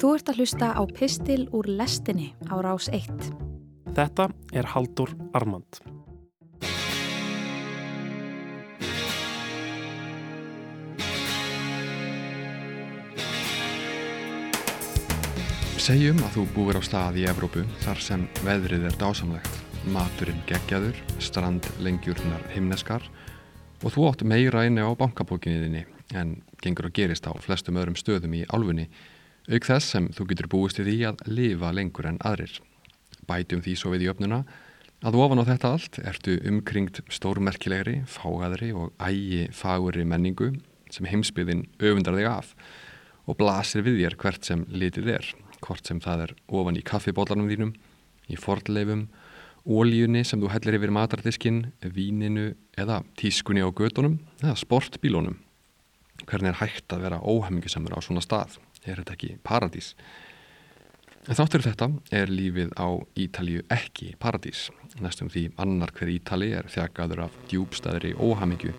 Þú ert að hlusta á Pistil úr lestinni á rás 1. Þetta er Haldur Armand. Segjum að þú búir á stað í Evrópu þar sem veðrið er dásamlegt, maturinn geggjaður, strand lengjurnar himneskar og þú átt meira inni á bankabókinniðinni en gengur að gerist á flestum öðrum stöðum í álfunni, auk þess sem þú getur búist í því að lifa lengur en aðrir. Bætum því svo við í öfnuna að ofan á þetta allt ertu umkringt stórmerkilegri, fágaðri og ægi faguri menningu sem heimsbyðin öfundar þig af og blasir við þér hvert sem litið er hvort sem það er ofan í kaffibólarnum þínum, í fordleifum, ólíunni sem þú hellir yfir matardiskin, víninu eða tískunni á gödunum eða sportbílónum. Hvernig er hægt að vera óhemmingisamur á svona stað? Er þetta ekki paradís? En þáttur þetta er lífið á Ítalju ekki paradís. Næstum því annar hver Ítali er þjakaður af djúbstæðri óhammingju.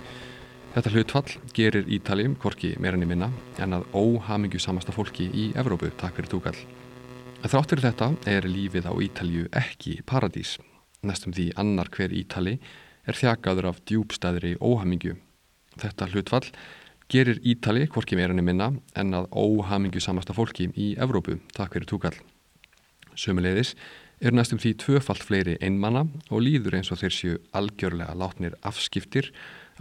Þetta hlutfall gerir Ítali, korki meirinni minna, en að óhamingju samasta fólki í Evrópu, takk fyrir túkall. Þráttur þetta er lífið á Ítalju ekki paradís. Næstum því annar hver Ítali er þjakaður af djúbstæðri óhamingju. Þetta hlutfall gerir Ítali, korki meirinni minna, en að óhamingju samasta fólki í Evrópu, takk fyrir túkall. Sumulegðis er næstum því tvöfalt fleiri einmanna og líður eins og þeir séu algjörlega látnir afskiptir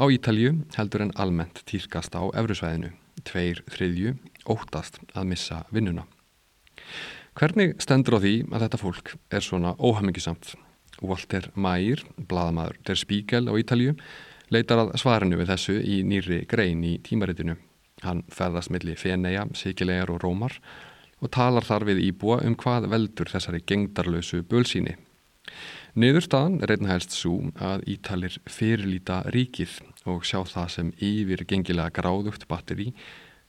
á Ítalju heldur en almennt týrkast á Evrusvæðinu. Tveir þriðju óttast að missa vinnuna. Hvernig stendur á því að þetta fólk er svona óhamingisamt? Walter Mayer, bladamadur der Spiegel á Ítalju, leitar að svarinu við þessu í nýri grein í tímaritinu. Hann ferðast milli Feneja, Sikilegar og Rómar og talar þar við íbúa um hvað veldur þessari gengdarlösu bölsíni. Niðurstaðan er einnig helst svo að Ítalir fyrirlíta ríkið og sjá það sem yfir gengilega gráðugt batteri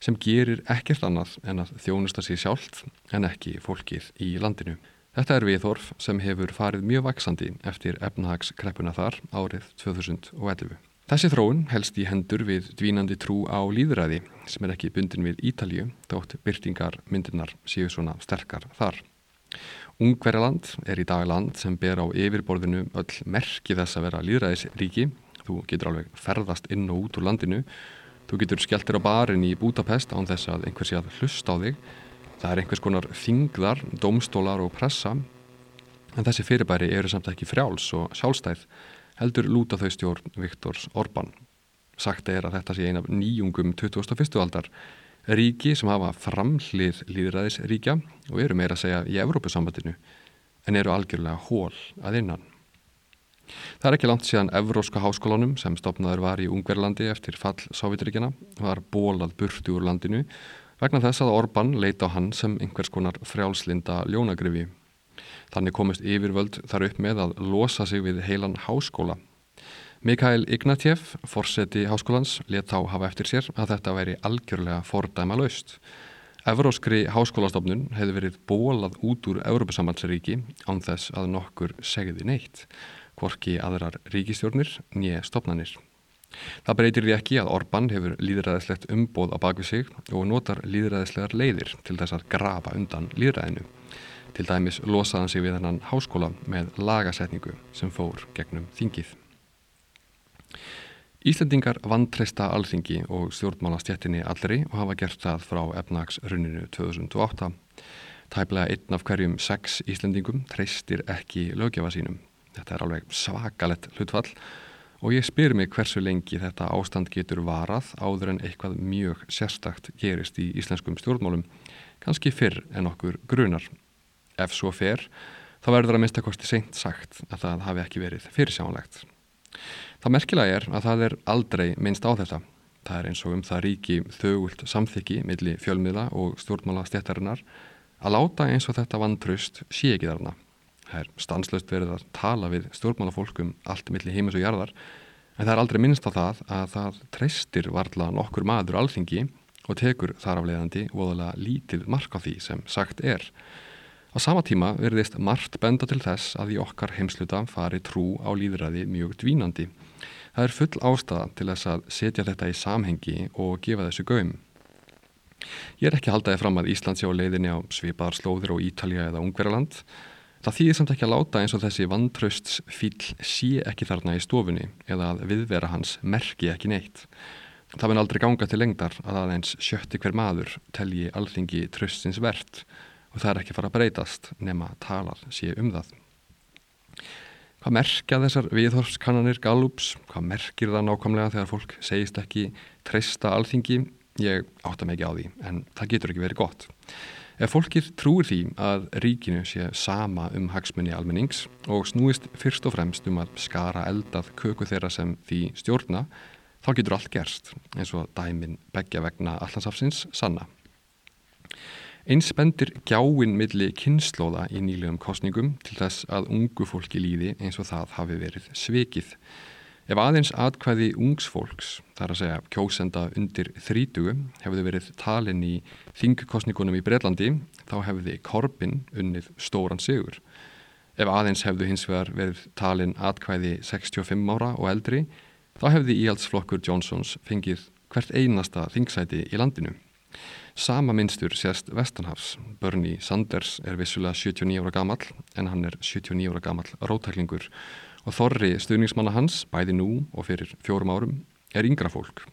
sem gerir ekkert annað en að þjónusta sér sjálft en ekki fólkið í landinu. Þetta er viðhorf sem hefur farið mjög vaksandi eftir efnahagskreppuna þar árið 2011. Þessi þróun helst í hendur við dvínandi trú á líðræði sem er ekki bundin við Ítalju þótt byrtingar myndirnar séu svona sterkar þar. Ungverjaland er í dag land sem ber á yfirborðinu öll merki þess að vera líðræðisríki. Þú getur alveg ferðast inn og út úr landinu. Þú getur skelltir á barinn í Budapest án þess að einhversi að hlusta á þig. Það er einhvers konar þingðar, domstólar og pressa. En þessi fyrirbæri eru samt ekki frjáls og sjálfstæð heldur lúta þau stjórn Viktors Orbán. Sagt er að þetta sé ein af nýjungum 21. aldar ríki sem hafa framhlið líðræðisríkja og eru meira að segja í Evrópusambandinu en eru algjörlega hól að innan. Það er ekki langt síðan Evróska háskólanum sem stopnaður var í Ungverlandi eftir fall Sávíturíkjana var bólað burti úr landinu vegna þess að Orbán leita á hann sem einhvers konar frjálslinda ljónagrifi. Þannig komist yfirvöld þar upp með að losa sig við heilan háskóla Mikael Ignatjev, forseti háskólans, let þá hafa eftir sér að þetta væri algjörlega fordæma laust. Evróskri háskólastofnun hefði verið bólað út úr Európusambandsríki án þess að nokkur segði neitt, hvorki aðrar ríkistjórnir nýje stopnanir. Það breytir því ekki að Orbán hefur líðræðislegt umbóð á baku sig og notar líðræðislegar leiðir til þess að grafa undan líðræðinu. Til dæmis losaðan sig við hennan háskóla með lagasetningu sem fór gegnum þingið. Íslendingar vantreysta alþingi og stjórnmálastjettinni allri og hafa gert það frá efnagsrunninu 2008. Tæplega einn af hverjum sex Íslendingum treystir ekki lögjafa sínum. Þetta er alveg svakalett hlutfall og ég spyr mig hversu lengi þetta ástand getur varað áður en eitthvað mjög sérstakt gerist í íslenskum stjórnmálum, kannski fyrr en okkur grunar. Ef svo fer, þá verður að minnstakosti seint sagt að það hafi ekki verið fyrirsjánlegt. Það merkilega er að það er aldrei minnst á þetta. Það er eins og um það ríki þögult samþyggi millir fjölmiðla og stjórnmála stjættarinnar að láta eins og þetta vantraust sé ekki þarna. Það er stanslöst verið að tala við stjórnmálafólkum allt millir heimis og jarðar en það er aldrei minnst á það að það treystir varla nokkur maður alþingi og tekur þar afleiðandi voðalega lítið mark á því sem sagt er. Á sama tíma verðist margt benda til þess að í okkar heimsluta fari trú á líðræði mjög dvínandi. Það er full ástæða til þess að setja þetta í samhengi og gefa þessu gaum. Ég er ekki haldaði fram að Ísland sé á leiðinni á svipaðar slóðir og Ítalja eða Ungverjaland. Það þýðir samt ekki að láta eins og þessi vantrausts fíl sé ekki þarna í stofunni eða að viðvera hans merki ekki neitt. Það mun aldrei ganga til lengdar að aðeins sjötti hver maður telji alþingi tröstins verðt og það er ekki fara að breytast nema talar sé um það. Hvað merkja þessar viðhorfskannanir galups? Hvað merkir það nákvæmlega þegar fólk segist ekki treysta alþingi Ég átta mig ekki á því, en það getur ekki verið gott. Ef fólkið trúir því að ríkinu sé sama um hagsmunni almennings og snúist fyrst og fremst um að skara eldað köku þeirra sem því stjórna, þá getur allt gerst, eins og dæmin begja vegna allansafsins sanna. Eins bendir gjáinn milli kynnslóða í nýlegum kostningum til þess að ungu fólki líði eins og það hafi verið svikið. Ef aðeins atkvæði ungsfólks, þar að segja kjósenda undir þrítugu, hefðu verið talin í þingkostningunum í Breitlandi, þá hefði Korbin unnið stóran sigur. Ef aðeins hefðu hins vegar verið talin atkvæði 65 ára og eldri, þá hefði íhaldsflokkur Johnsons fengið hvert einasta þingsæti í landinu. Sama minnstur sést Vestanhafs. Bernie Sanders er vissulega 79 ára gammal en hann er 79 ára gammal rótæklingur og þorri stuðningsmanna hans, bæði nú og fyrir fjórum árum, er yngra fólk.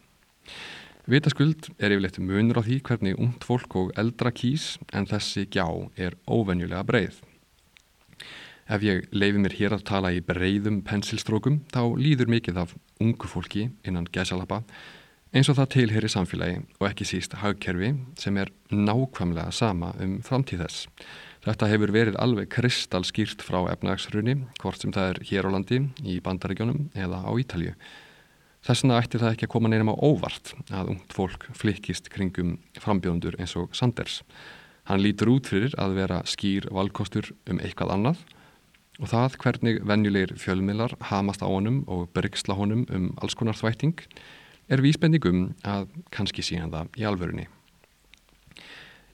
Vitaskuld er yfirleitt munur á því hvernig ungt fólk og eldra kýs en þessi gjá er óvenjulega breið. Ef ég leifi mér hér að tala í breiðum pensilstrókum þá líður mikið af ungu fólki innan gæsalappa eins og það tilheri samfélagi og ekki síst hagkerfi sem er nákvæmlega sama um framtíð þess. Þetta hefur verið alveg kristalskýrt frá efnagsrunni, hvort sem það er hér á landi, í bandaregjónum eða á Ítalju. Þess vegna ætti það ekki að koma nefnum á óvart að ungt fólk flikkist kringum frambjóndur eins og Sanders. Hann lítur út fyrir að vera skýr valkostur um eitthvað annað og það hvernig venjulegir fjölmilar hamast á honum og byrgsla honum um alls konar þvætting er vísbendingum að kannski síðan það í alvörunni.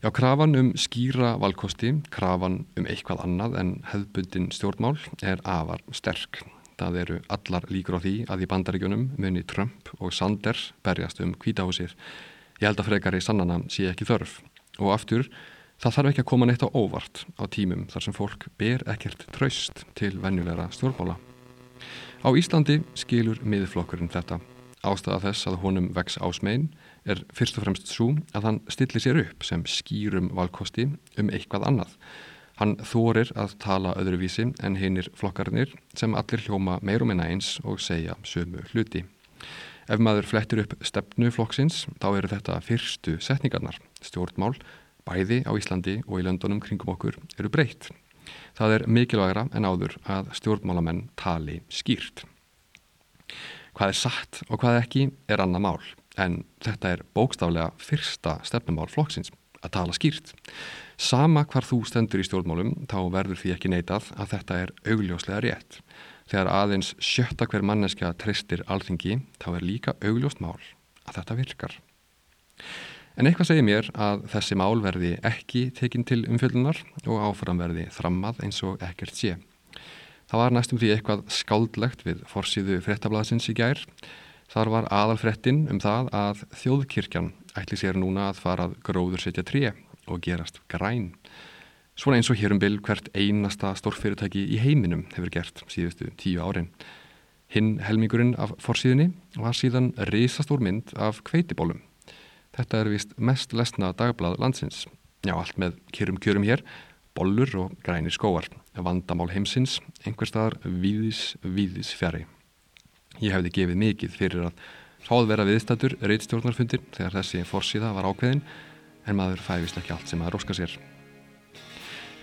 Já, krafan um skýra valkosti, krafan um eitthvað annað en hefðbundin stjórnmál er afar sterk. Það eru allar líkur á því að í bandaríkunum muni Trump og Sanders berjast um kvítahúsir. Ég held að frekar í sannana sé ekki þörf. Og aftur, það þarf ekki að koma neitt á óvart á tímum þar sem fólk ber ekkert traust til venjulegra stjórnmála. Á Íslandi skilur miðflokkurinn þetta. Ástæða þess að honum vex ásmein er fyrst og fremst svo að hann stillir sér upp sem skýrum valkosti um eitthvað annað. Hann þorir að tala öðruvísi en hinnir flokkarnir sem allir hljóma meirum en eins og segja sömu hluti. Ef maður flettir upp stefnu flokksins þá eru þetta fyrstu setningarnar. Stjórnmál, bæði á Íslandi og í löndunum kringum okkur eru breytt. Það er mikilvægra en áður að stjórnmálamenn tali skýrt. Hvað er satt og hvað ekki er annað mál en þetta er bókstaflega fyrsta stefnumál flokksins að tala skýrt. Sama hvar þú stendur í stjórnmálum þá verður því ekki neitað að þetta er augljóslega rétt. Þegar aðeins sjötta hver manneskja tristir alþingi þá er líka augljóst mál að þetta virkar. En eitthvað segir mér að þessi mál verði ekki tekinn til umfjöldunar og áfram verði þrammað eins og ekkert sé. Það var næstum því eitthvað skáldlegt við forsýðu frettablaðsins í gær Þar var aðalfrettin um það að þjóðkirkjan ætli sér núna að fara að gróður setja tré og gerast græn. Svona eins og hérum bil hvert einasta stórfyrirtæki í heiminum hefur gert síðustu tíu árin. Hinn helmingurinn af forsíðinni var síðan risastór mynd af kveitibólum. Þetta er vist mest lesna dagblad landsins. Já, allt með kjörum kjörum hér, bollur og grænir skóar. Vandamál heimsins, einhver staðar víðis, víðis fjari. Ég hefði gefið mikið fyrir að ráð vera viðstættur reitstjórnarfundir þegar þessi forsíða var ákveðin en maður fæfist ekki allt sem maður óska sér.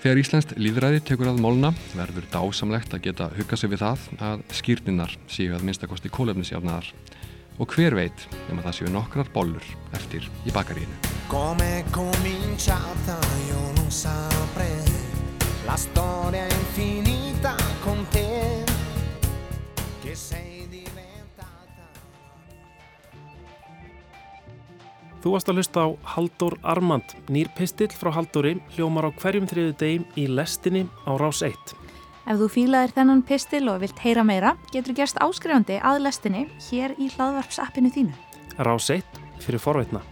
Þegar Íslandst líðræði tekur að mólna verður dásamlegt að geta hugga sig við það að skýrninnar séu að minnstakosti kólefnisjafnaðar og hver veit um að það séu nokkrar bollur eftir í bakarínu. La storia infinita con te Che sei Þú varst að hlusta á Haldur Armand, nýr pistill frá Halduri, hljómar á hverjum þriðu degim í lestinni á Rás 1. Ef þú fílaðir þennan pistill og vilt heyra meira, getur gerst áskrifandi að lestinni hér í hlaðvarpsappinu þínu. Rás 1 fyrir forveitna.